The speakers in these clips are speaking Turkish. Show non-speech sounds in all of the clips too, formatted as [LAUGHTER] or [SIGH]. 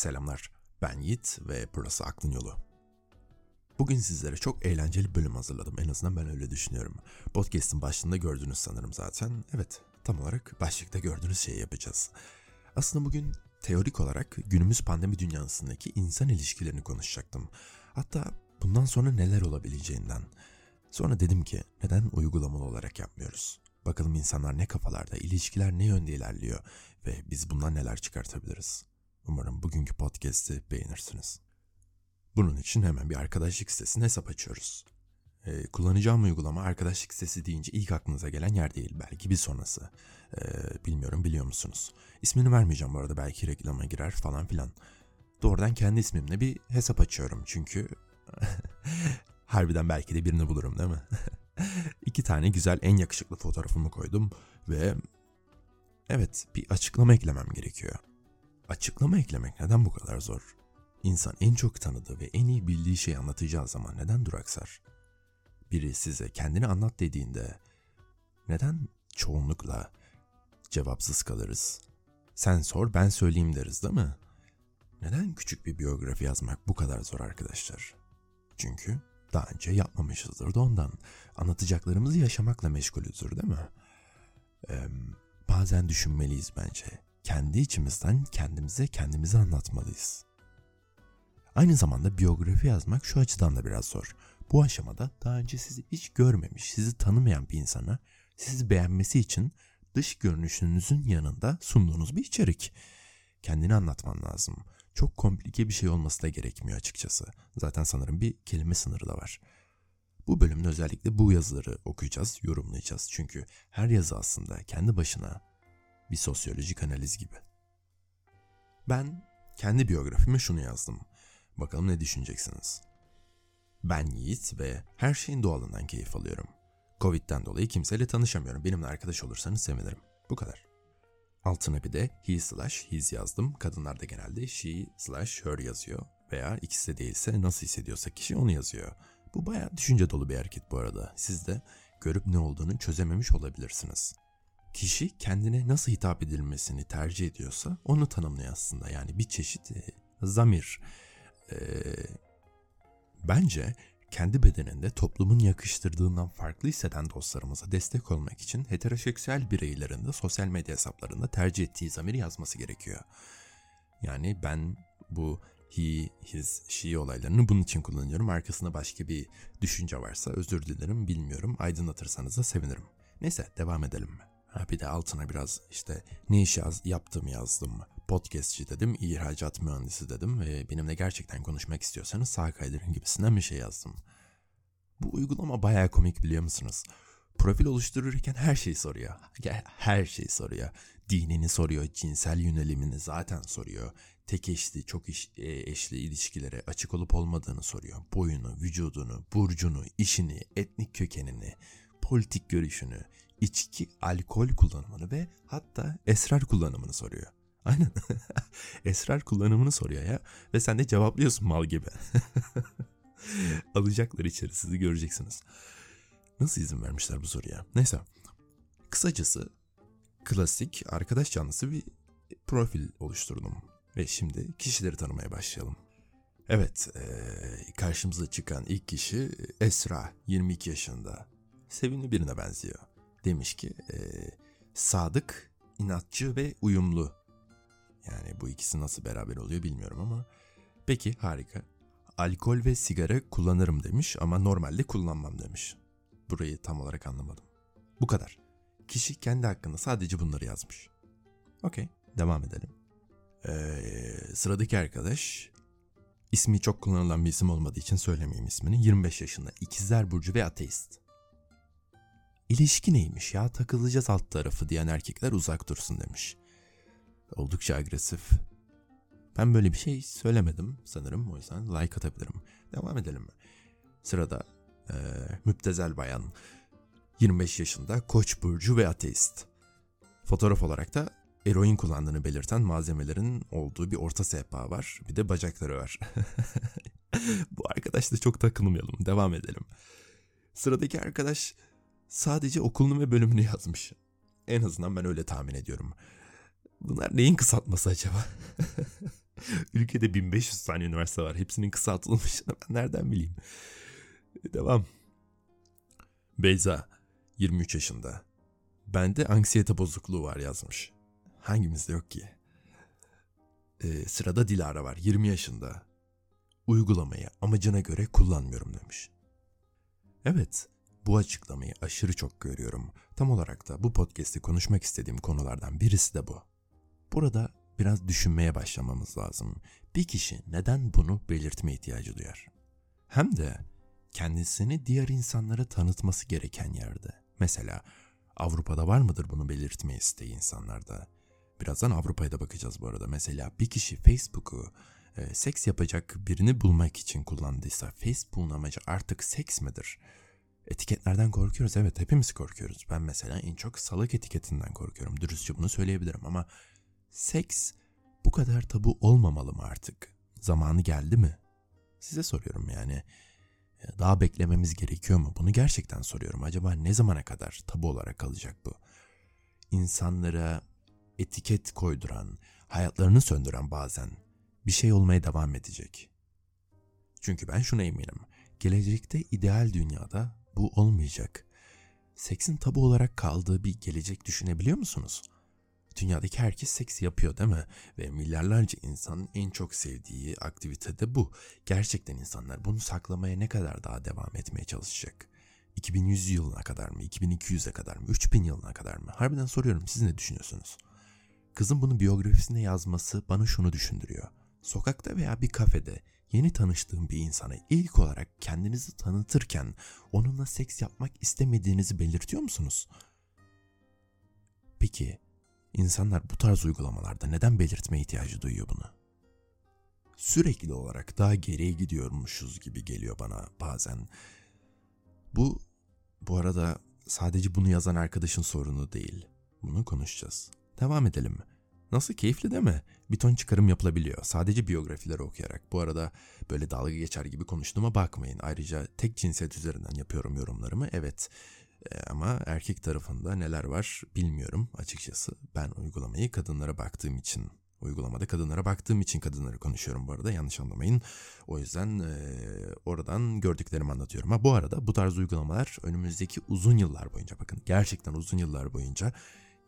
Selamlar, ben Yiğit ve burası Aklın Yolu. Bugün sizlere çok eğlenceli bölüm hazırladım. En azından ben öyle düşünüyorum. Podcast'ın başlığında gördünüz sanırım zaten. Evet, tam olarak başlıkta gördüğünüz şeyi yapacağız. Aslında bugün teorik olarak günümüz pandemi dünyasındaki insan ilişkilerini konuşacaktım. Hatta bundan sonra neler olabileceğinden. Sonra dedim ki neden uygulamalı olarak yapmıyoruz? Bakalım insanlar ne kafalarda, ilişkiler ne yönde ilerliyor ve biz bundan neler çıkartabiliriz? Umarım bugünkü podcast'i beğenirsiniz. Bunun için hemen bir arkadaşlık sitesine hesap açıyoruz. Ee, kullanacağım uygulama arkadaşlık sitesi deyince ilk aklınıza gelen yer değil. Belki bir sonrası. Ee, bilmiyorum biliyor musunuz? İsmini vermeyeceğim bu arada belki reklama girer falan filan. Doğrudan kendi ismimle bir hesap açıyorum çünkü [LAUGHS] harbiden belki de birini bulurum değil mi? [LAUGHS] İki tane güzel en yakışıklı fotoğrafımı koydum ve evet bir açıklama eklemem gerekiyor. Açıklama eklemek neden bu kadar zor? İnsan en çok tanıdığı ve en iyi bildiği şeyi anlatacağı zaman neden duraksar? Biri size kendini anlat dediğinde neden çoğunlukla cevapsız kalırız? Sen sor ben söyleyeyim deriz değil mi? Neden küçük bir biyografi yazmak bu kadar zor arkadaşlar? Çünkü daha önce yapmamışızdır da ondan. Anlatacaklarımızı yaşamakla meşgulüzdür değil mi? Ee, bazen düşünmeliyiz bence. Kendi içimizden kendimize kendimizi anlatmalıyız. Aynı zamanda biyografi yazmak şu açıdan da biraz zor. Bu aşamada daha önce sizi hiç görmemiş, sizi tanımayan bir insana sizi beğenmesi için dış görünüşünüzün yanında sunduğunuz bir içerik. Kendini anlatman lazım. Çok komplike bir şey olması da gerekmiyor açıkçası. Zaten sanırım bir kelime sınırı da var. Bu bölümde özellikle bu yazıları okuyacağız, yorumlayacağız. Çünkü her yazı aslında kendi başına bir sosyolojik analiz gibi. Ben kendi biyografime şunu yazdım. Bakalım ne düşüneceksiniz. Ben Yiğit ve her şeyin doğalından keyif alıyorum. Covid'den dolayı kimseyle tanışamıyorum. Benimle arkadaş olursanız sevinirim. Bu kadar. Altına bir de he slash his yazdım. Kadınlar da genelde she slash her yazıyor. Veya ikisi de değilse nasıl hissediyorsa kişi onu yazıyor. Bu bayağı düşünce dolu bir hareket bu arada. Siz de görüp ne olduğunu çözememiş olabilirsiniz. Kişi kendine nasıl hitap edilmesini tercih ediyorsa onu tanımlıyor aslında. Yani bir çeşit e, zamir. Ee, bence kendi bedeninde toplumun yakıştırdığından farklı hisseden dostlarımıza destek olmak için heteroseksüel bireylerin de sosyal medya hesaplarında tercih ettiği zamiri yazması gerekiyor. Yani ben bu he, his, she olaylarını bunun için kullanıyorum. Arkasında başka bir düşünce varsa özür dilerim bilmiyorum. Aydınlatırsanız da sevinirim. Neyse devam edelim. Ha, bir de altına biraz işte ne iş yaz, yaptım yazdım. Podcastçi dedim, ihracat mühendisi dedim ve benimle gerçekten konuşmak istiyorsanız sağ kaydırın gibisinden bir şey yazdım. Bu uygulama bayağı komik biliyor musunuz? Profil oluştururken her şeyi soruyor. Her şeyi soruyor. Dinini soruyor, cinsel yönelimini zaten soruyor. Tek eşli, çok iş, e, eşli ilişkilere açık olup olmadığını soruyor. Boyunu, vücudunu, burcunu, işini, etnik kökenini, politik görüşünü, içki, alkol kullanımını ve hatta esrar kullanımını soruyor. Aynen. [LAUGHS] esrar kullanımını soruyor ya. Ve sen de cevaplıyorsun mal gibi. [LAUGHS] Alacaklar içeri sizi göreceksiniz. Nasıl izin vermişler bu soruya? Neyse. Kısacası klasik arkadaş canlısı bir profil oluşturdum. Ve şimdi kişileri tanımaya başlayalım. Evet, karşımıza çıkan ilk kişi Esra, 22 yaşında. Sevimli birine benziyor. Demiş ki, ee, sadık, inatçı ve uyumlu. Yani bu ikisi nasıl beraber oluyor bilmiyorum ama. Peki, harika. Alkol ve sigara kullanırım demiş ama normalde kullanmam demiş. Burayı tam olarak anlamadım. Bu kadar. Kişi kendi hakkında sadece bunları yazmış. Okey, devam edelim. Ee, sıradaki arkadaş ismi çok kullanılan bir isim olmadığı için söylemeyeyim ismini. 25 yaşında ikizler burcu ve ateist. İlişki neymiş ya takılacağız alt tarafı diyen erkekler uzak dursun demiş. Oldukça agresif. Ben böyle bir şey söylemedim sanırım o yüzden like atabilirim. Devam edelim. Sırada e, müptezel bayan 25 yaşında koç burcu ve ateist. Fotoğraf olarak da eroin kullandığını belirten malzemelerin olduğu bir orta sehpa var. Bir de bacakları var. [LAUGHS] Bu arkadaşla çok takılmayalım. Devam edelim. Sıradaki arkadaş sadece okulunu ve bölümünü yazmış. En azından ben öyle tahmin ediyorum. Bunlar neyin kısaltması acaba? [LAUGHS] Ülkede 1500 tane üniversite var. Hepsinin kısaltılmışını ben nereden bileyim. Devam. Beyza 23 yaşında. Bende anksiyete bozukluğu var yazmış. Hangimizde yok ki? Ee, sırada Dilara var 20 yaşında. Uygulamayı amacına göre kullanmıyorum demiş. Evet, bu açıklamayı aşırı çok görüyorum. Tam olarak da bu podcast'te konuşmak istediğim konulardan birisi de bu. Burada biraz düşünmeye başlamamız lazım. Bir kişi neden bunu belirtme ihtiyacı duyar? Hem de kendisini diğer insanlara tanıtması gereken yerde. Mesela Avrupa'da var mıdır bunu belirtme isteği insanlarda? Birazdan Avrupa'ya da bakacağız bu arada. Mesela bir kişi Facebook'u e, seks yapacak birini bulmak için kullandıysa Facebook'un amacı artık seks midir? Etiketlerden korkuyoruz evet hepimiz korkuyoruz. Ben mesela en çok salak etiketinden korkuyorum. Dürüstçe bunu söyleyebilirim ama seks bu kadar tabu olmamalı mı artık? Zamanı geldi mi? Size soruyorum yani. Daha beklememiz gerekiyor mu? Bunu gerçekten soruyorum. Acaba ne zamana kadar tabu olarak kalacak bu? İnsanlara etiket koyduran, hayatlarını söndüren bazen bir şey olmaya devam edecek. Çünkü ben şuna eminim. Gelecekte ideal dünyada bu olmayacak. Seksin tabu olarak kaldığı bir gelecek düşünebiliyor musunuz? Dünyadaki herkes seks yapıyor değil mi? Ve milyarlarca insanın en çok sevdiği aktivite de bu. Gerçekten insanlar bunu saklamaya ne kadar daha devam etmeye çalışacak? 2100 yılına kadar mı? 2200'e kadar mı? 3000 yılına kadar mı? Harbiden soruyorum siz ne düşünüyorsunuz? Kızın bunu biyografisine yazması bana şunu düşündürüyor. Sokakta veya bir kafede yeni tanıştığım bir insana ilk olarak kendinizi tanıtırken onunla seks yapmak istemediğinizi belirtiyor musunuz? Peki insanlar bu tarz uygulamalarda neden belirtme ihtiyacı duyuyor bunu? Sürekli olarak daha geriye gidiyormuşuz gibi geliyor bana bazen. Bu bu arada sadece bunu yazan arkadaşın sorunu değil. Bunu konuşacağız. Devam edelim. Nasıl keyifli değil mi? Bir ton çıkarım yapılabiliyor. Sadece biyografileri okuyarak. Bu arada böyle dalga geçer gibi konuştuğuma bakmayın. Ayrıca tek cinsiyet üzerinden yapıyorum yorumlarımı. Evet e, ama erkek tarafında neler var bilmiyorum açıkçası. Ben uygulamayı kadınlara baktığım için uygulamada kadınlara baktığım için kadınları konuşuyorum bu arada yanlış anlamayın. O yüzden e, oradan gördüklerimi anlatıyorum. Ha bu arada bu tarz uygulamalar önümüzdeki uzun yıllar boyunca bakın gerçekten uzun yıllar boyunca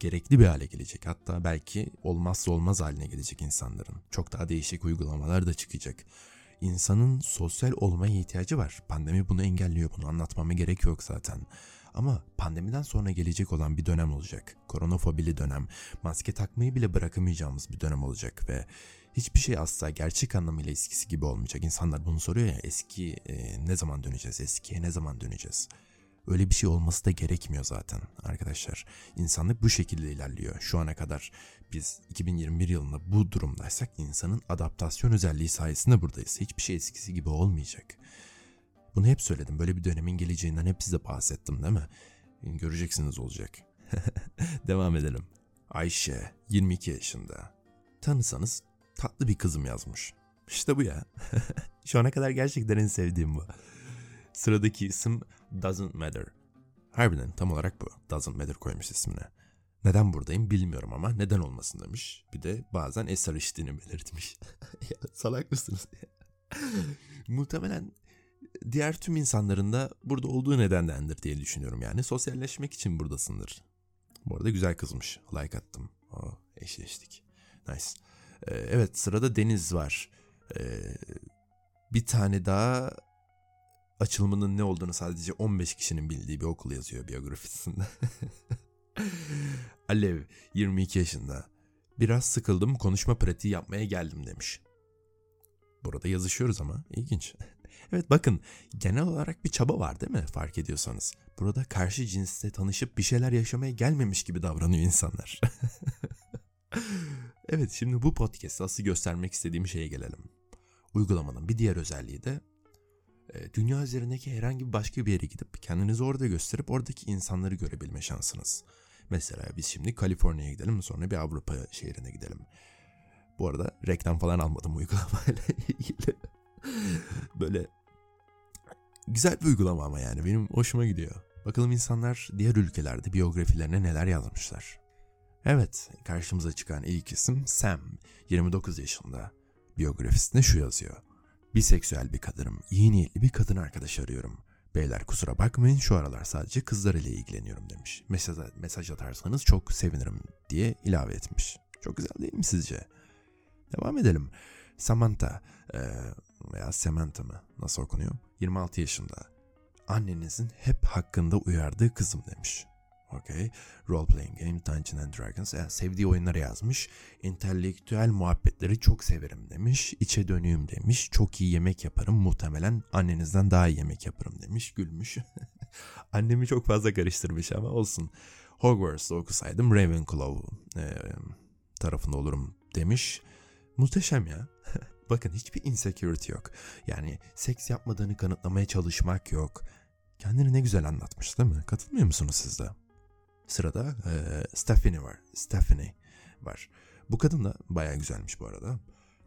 gerekli bir hale gelecek. Hatta belki olmazsa olmaz haline gelecek insanların. Çok daha değişik uygulamalar da çıkacak. İnsanın sosyal olmaya ihtiyacı var. Pandemi bunu engelliyor. Bunu anlatmama gerek yok zaten. Ama pandemiden sonra gelecek olan bir dönem olacak. Koronafobili dönem, maske takmayı bile bırakamayacağımız bir dönem olacak ve hiçbir şey asla gerçek anlamıyla eskisi gibi olmayacak. İnsanlar bunu soruyor ya eski e, ne zaman döneceğiz, eskiye ne zaman döneceğiz? Öyle bir şey olması da gerekmiyor zaten arkadaşlar. İnsanlık bu şekilde ilerliyor. Şu ana kadar biz 2021 yılında bu durumdaysak insanın adaptasyon özelliği sayesinde buradayız. Hiçbir şey eskisi gibi olmayacak. Bunu hep söyledim. Böyle bir dönemin geleceğinden hep size bahsettim değil mi? Göreceksiniz olacak. [LAUGHS] Devam edelim. Ayşe 22 yaşında. Tanısanız tatlı bir kızım yazmış. İşte bu ya. [LAUGHS] Şu ana kadar gerçekten en sevdiğim bu. Sıradaki isim Doesn't Matter. Harbiden tam olarak bu. Doesn't Matter koymuş ismine. Neden buradayım bilmiyorum ama neden olmasın demiş. Bir de bazen eser içtiğini belirtmiş. [LAUGHS] ya, salak mısınız? [LAUGHS] Muhtemelen diğer tüm insanların da burada olduğu nedendendir diye düşünüyorum yani. Sosyalleşmek için buradasındır. Bu arada güzel kızmış. Like attım. Oh, eşleştik. Nice. Ee, evet sırada Deniz var. Ee, bir tane daha açılımının ne olduğunu sadece 15 kişinin bildiği bir okul yazıyor biyografisinde. [LAUGHS] Alev 22 yaşında. Biraz sıkıldım konuşma pratiği yapmaya geldim demiş. Burada yazışıyoruz ama ilginç. [LAUGHS] evet bakın genel olarak bir çaba var değil mi fark ediyorsanız. Burada karşı cinsle tanışıp bir şeyler yaşamaya gelmemiş gibi davranıyor insanlar. [LAUGHS] evet şimdi bu podcast asıl göstermek istediğim şeye gelelim. Uygulamanın bir diğer özelliği de dünya üzerindeki herhangi başka bir yere gidip kendinizi orada gösterip oradaki insanları görebilme şansınız. Mesela biz şimdi Kaliforniya'ya gidelim sonra bir Avrupa şehrine gidelim. Bu arada reklam falan almadım uygulamayla [LAUGHS] ilgili. Böyle güzel bir uygulama ama yani benim hoşuma gidiyor. Bakalım insanlar diğer ülkelerde biyografilerine neler yazmışlar. Evet, karşımıza çıkan ilk isim Sam, 29 yaşında. Biyografisinde şu yazıyor. Biseksüel bir kadınım, iyi niyetli bir kadın arkadaş arıyorum. Beyler kusura bakmayın şu aralar sadece kızlar ile ilgileniyorum demiş. Mesaj, mesaj atarsanız çok sevinirim diye ilave etmiş. Çok güzel değil mi sizce? Devam edelim. Samantha e, veya Samantha mı nasıl okunuyor? 26 yaşında. Annenizin hep hakkında uyardığı kızım demiş. Okay. Role playing game, Dungeons and Dragons. Yani sevdiği oyunları yazmış. İntelektüel muhabbetleri çok severim demiş. İçe dönüyüm demiş. Çok iyi yemek yaparım. Muhtemelen annenizden daha iyi yemek yaparım demiş. Gülmüş. [LAUGHS] Annemi çok fazla karıştırmış ama olsun. Hogwarts'ta okusaydım Ravenclaw e, tarafında olurum demiş. Muhteşem ya. [LAUGHS] Bakın hiçbir insecurity yok. Yani seks yapmadığını kanıtlamaya çalışmak yok. Kendini ne güzel anlatmış değil mi? Katılmıyor musunuz siz de? Sırada e, Stephanie var. Stephanie var. Bu kadın da bayağı güzelmiş bu arada.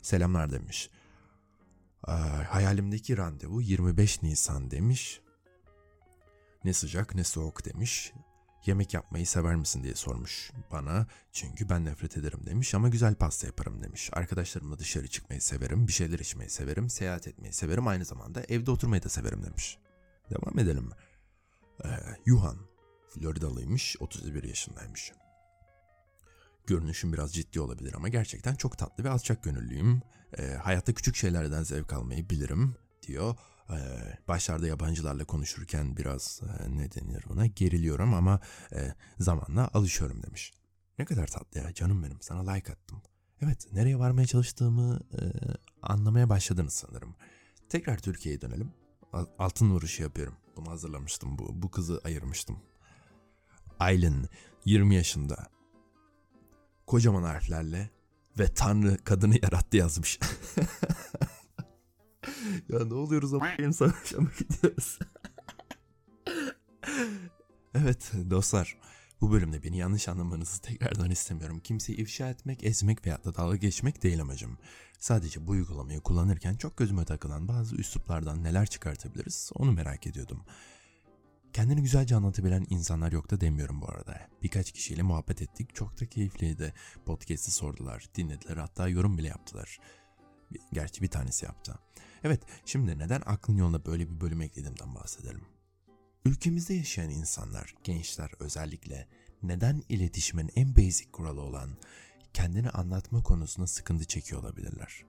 Selamlar demiş. E, hayalimdeki randevu 25 Nisan demiş. Ne sıcak ne soğuk demiş. Yemek yapmayı sever misin diye sormuş bana. Çünkü ben nefret ederim demiş ama güzel pasta yaparım demiş. Arkadaşlarımla dışarı çıkmayı severim, bir şeyler içmeyi severim, seyahat etmeyi severim. Aynı zamanda evde oturmayı da severim demiş. Devam edelim. Ee, Yuhan, Floridalıymış, 31 yaşındaymış. Görünüşüm biraz ciddi olabilir ama gerçekten çok tatlı ve alçak gönüllüyüm. Ee, hayatta küçük şeylerden zevk almayı bilirim diyor. Ee, başlarda yabancılarla konuşurken biraz e, ne denir buna geriliyorum ama e, zamanla alışıyorum demiş. Ne kadar tatlı ya canım benim sana like attım. Evet nereye varmaya çalıştığımı e, anlamaya başladınız sanırım. Tekrar Türkiye'ye dönelim. Altın vuruşu yapıyorum. Bunu hazırlamıştım. Bu, bu kızı ayırmıştım. Aylin 20 yaşında. Kocaman harflerle ve Tanrı kadını yarattı yazmış. [LAUGHS] ya ne oluyoruz ama savaşa mı gidiyoruz? [LAUGHS] evet dostlar bu bölümde beni yanlış anlamanızı tekrardan istemiyorum. Kimseyi ifşa etmek, ezmek veya da dalga geçmek değil amacım. Sadece bu uygulamayı kullanırken çok gözüme takılan bazı üsluplardan neler çıkartabiliriz onu merak ediyordum. Kendini güzelce anlatabilen insanlar yok da demiyorum bu arada. Birkaç kişiyle muhabbet ettik. Çok da keyifliydi. Podcast'i sordular, dinlediler hatta yorum bile yaptılar. Gerçi bir tanesi yaptı. Evet, şimdi neden aklın yoluna böyle bir bölüm eklediğimden bahsedelim. Ülkemizde yaşayan insanlar, gençler özellikle neden iletişimin en basic kuralı olan kendini anlatma konusunda sıkıntı çekiyor olabilirler?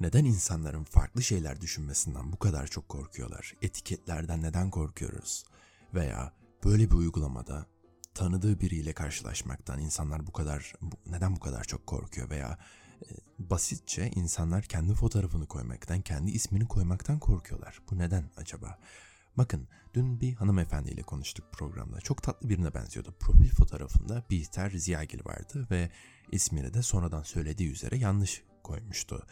Neden insanların farklı şeyler düşünmesinden bu kadar çok korkuyorlar? Etiketlerden neden korkuyoruz? Veya böyle bir uygulamada tanıdığı biriyle karşılaşmaktan insanlar bu kadar neden bu kadar çok korkuyor veya e, basitçe insanlar kendi fotoğrafını koymaktan, kendi ismini koymaktan korkuyorlar. Bu neden acaba? Bakın dün bir hanımefendiyle konuştuk programda. Çok tatlı birine benziyordu. Profil fotoğrafında Bihter Ziyagil vardı ve ismini de sonradan söylediği üzere yanlış koymuştu.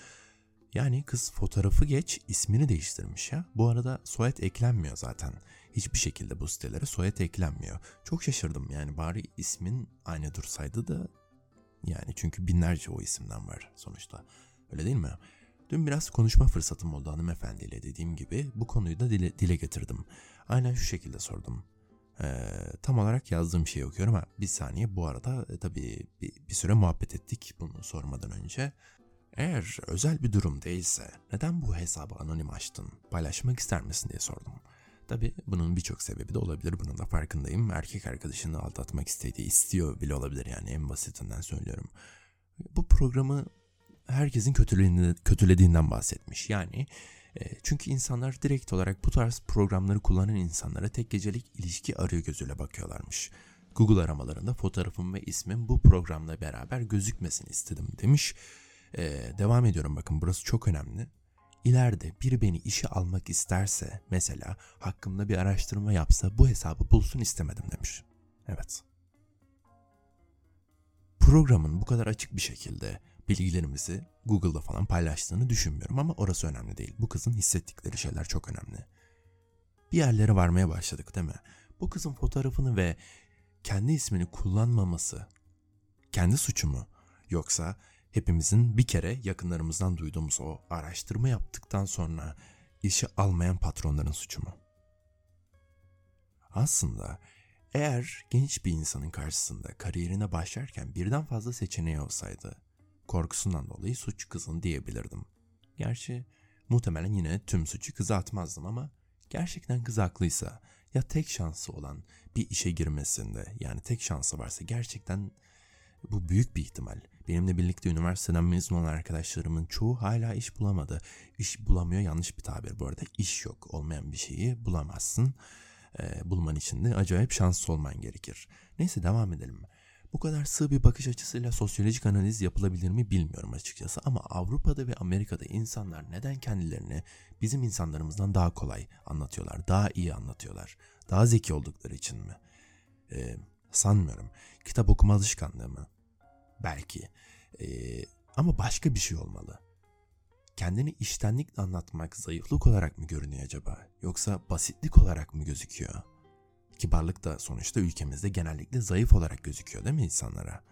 Yani kız fotoğrafı geç ismini değiştirmiş ya. Bu arada soyad eklenmiyor zaten. Hiçbir şekilde bu sitelere soyad eklenmiyor. Çok şaşırdım yani bari ismin aynı dursaydı da yani çünkü binlerce o isimden var sonuçta. Öyle değil mi? Dün biraz konuşma fırsatım oldu hanımefendiyle dediğim gibi bu konuyu da dile, dile getirdim. Aynen şu şekilde sordum. Ee, tam olarak yazdığım şeyi okuyorum ama bir saniye bu arada e, tabii bir, bir süre muhabbet ettik bunu sormadan önce. Eğer özel bir durum değilse neden bu hesabı anonim açtın, paylaşmak ister misin diye sordum. Tabi bunun birçok sebebi de olabilir bunun da farkındayım. Erkek arkadaşını aldatmak istediği istiyor bile olabilir yani en basitinden söylüyorum. Bu programı herkesin kötülediğinden bahsetmiş. Yani e, çünkü insanlar direkt olarak bu tarz programları kullanan insanlara tek gecelik ilişki arıyor gözüyle bakıyorlarmış. Google aramalarında fotoğrafım ve ismim bu programla beraber gözükmesini istedim demiş. Ee, devam ediyorum bakın burası çok önemli. İleride biri beni işe almak isterse mesela hakkımda bir araştırma yapsa bu hesabı bulsun istemedim demiş. Evet. Programın bu kadar açık bir şekilde bilgilerimizi Google'da falan paylaştığını düşünmüyorum ama orası önemli değil. Bu kızın hissettikleri şeyler çok önemli. Bir yerlere varmaya başladık değil mi? Bu kızın fotoğrafını ve kendi ismini kullanmaması kendi suçu mu? Yoksa hepimizin bir kere yakınlarımızdan duyduğumuz o araştırma yaptıktan sonra işe almayan patronların suçu mu? Aslında eğer genç bir insanın karşısında kariyerine başlarken birden fazla seçeneği olsaydı korkusundan dolayı suç kızın diyebilirdim. Gerçi muhtemelen yine tüm suçu kıza atmazdım ama gerçekten kız haklıysa ya tek şansı olan bir işe girmesinde yani tek şansı varsa gerçekten bu büyük bir ihtimal. Benimle birlikte üniversiteden mezun olan arkadaşlarımın çoğu hala iş bulamadı. İş bulamıyor yanlış bir tabir bu arada. İş yok. Olmayan bir şeyi bulamazsın. Ee, bulman için de acayip şanslı olman gerekir. Neyse devam edelim. Bu kadar sığ bir bakış açısıyla sosyolojik analiz yapılabilir mi bilmiyorum açıkçası ama Avrupa'da ve Amerika'da insanlar neden kendilerini bizim insanlarımızdan daha kolay anlatıyorlar, daha iyi anlatıyorlar, daha zeki oldukları için mi? Ee, sanmıyorum. Kitap okuma alışkanlığı mı? Belki. Ee, ama başka bir şey olmalı. Kendini iştenlikle anlatmak zayıflık olarak mı görünüyor acaba? Yoksa basitlik olarak mı gözüküyor? Kibarlık da sonuçta ülkemizde genellikle zayıf olarak gözüküyor değil mi insanlara?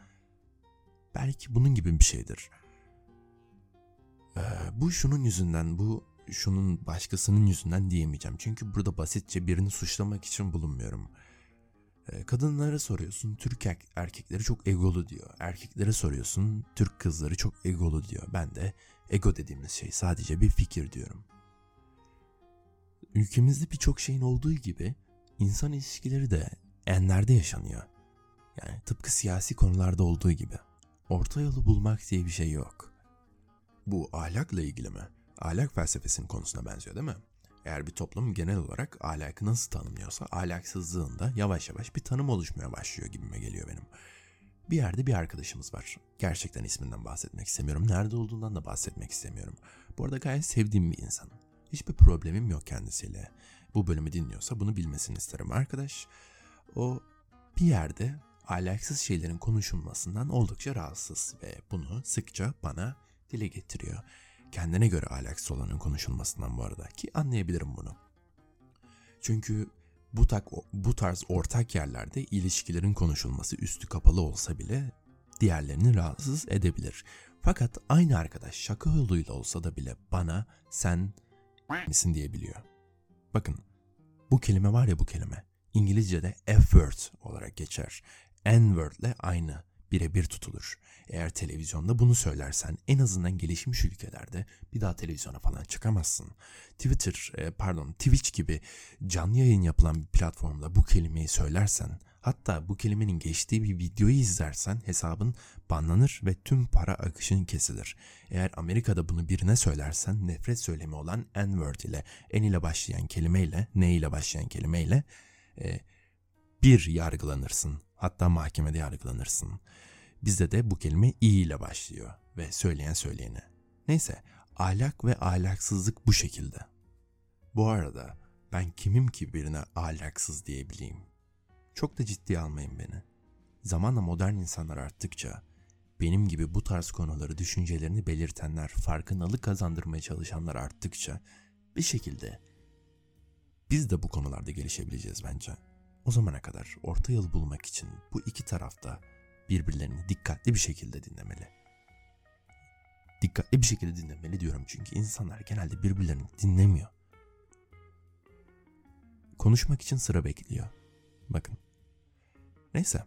Belki bunun gibi bir şeydir. Ee, bu şunun yüzünden, bu şunun başkasının yüzünden diyemeyeceğim. Çünkü burada basitçe birini suçlamak için bulunmuyorum. Ee, kadınlara soruyorsun Türk er-, erkekleri çok egolu diyor. Erkeklere soruyorsun Türk kızları çok egolu diyor. Ben de ego dediğimiz şey sadece bir fikir diyorum. Ülkemizde birçok şeyin olduğu gibi insan ilişkileri de enlerde yaşanıyor. Yani tıpkı siyasi konularda olduğu gibi. Orta yolu bulmak diye bir şey yok. Bu ahlakla ilgili mi? Ahlak felsefesinin konusuna benziyor değil mi? Eğer bir toplum genel olarak ahlakı nasıl tanımlıyorsa ahlaksızlığında yavaş yavaş bir tanım oluşmaya başlıyor gibime geliyor benim. Bir yerde bir arkadaşımız var. Gerçekten isminden bahsetmek istemiyorum. Nerede olduğundan da bahsetmek istemiyorum. Bu arada gayet sevdiğim bir insan. Hiçbir problemim yok kendisiyle. Bu bölümü dinliyorsa bunu bilmesini isterim arkadaş. O bir yerde ahlaksız şeylerin konuşulmasından oldukça rahatsız ve bunu sıkça bana dile getiriyor. Kendine göre ahlaksız olanın konuşulmasından bu arada ki anlayabilirim bunu. Çünkü bu, tak, bu tarz ortak yerlerde ilişkilerin konuşulması üstü kapalı olsa bile diğerlerini rahatsız edebilir. Fakat aynı arkadaş şaka yoluyla olsa da bile bana sen misin diyebiliyor. Bakın bu kelime var ya bu kelime İngilizce'de F-word olarak geçer. N-word aynı birebir tutulur. Eğer televizyonda bunu söylersen en azından gelişmiş ülkelerde bir daha televizyona falan çıkamazsın. Twitter, e, pardon Twitch gibi canlı yayın yapılan bir platformda bu kelimeyi söylersen hatta bu kelimenin geçtiği bir videoyu izlersen hesabın banlanır ve tüm para akışın kesilir. Eğer Amerika'da bunu birine söylersen nefret söylemi olan N-word ile N ile başlayan kelimeyle N ile başlayan kelimeyle e, bir yargılanırsın. Hatta mahkemede yargılanırsın. Bizde de bu kelime i ile başlıyor ve söyleyen söyleyene. Neyse ahlak ve ahlaksızlık bu şekilde. Bu arada ben kimim ki birine ahlaksız diyebileyim? Çok da ciddiye almayın beni. Zamanla modern insanlar arttıkça benim gibi bu tarz konuları düşüncelerini belirtenler, farkındalık kazandırmaya çalışanlar arttıkça bir şekilde biz de bu konularda gelişebileceğiz bence. O zamana kadar orta yol bulmak için bu iki tarafta birbirlerini dikkatli bir şekilde dinlemeli. Dikkatli bir şekilde dinlemeli diyorum çünkü insanlar genelde birbirlerini dinlemiyor. Konuşmak için sıra bekliyor. Bakın. Neyse.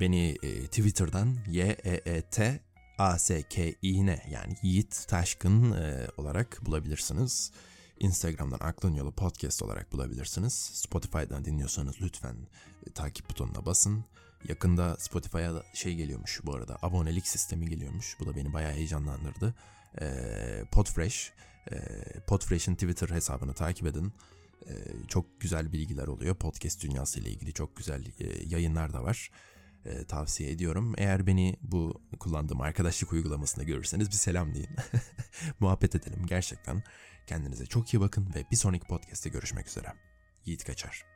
Beni e, Twitter'dan Y E E T A S K I N yani Yiğit Taşkın e, olarak bulabilirsiniz. Instagram'dan Aklın Yolu Podcast olarak bulabilirsiniz. Spotify'dan dinliyorsanız lütfen e, takip butonuna basın. Yakında Spotify'a şey geliyormuş bu arada. Abonelik sistemi geliyormuş. Bu da beni bayağı heyecanlandırdı. E, Podfresh. E, Podfresh'in Twitter hesabını takip edin. E, çok güzel bilgiler oluyor. Podcast dünyası ile ilgili çok güzel e, yayınlar da var. E, tavsiye ediyorum. Eğer beni bu kullandığım arkadaşlık uygulamasında görürseniz bir selam deyin. [LAUGHS] Muhabbet edelim gerçekten. Kendinize çok iyi bakın ve bir sonraki podcast'te görüşmek üzere. Yiğit Kaçar.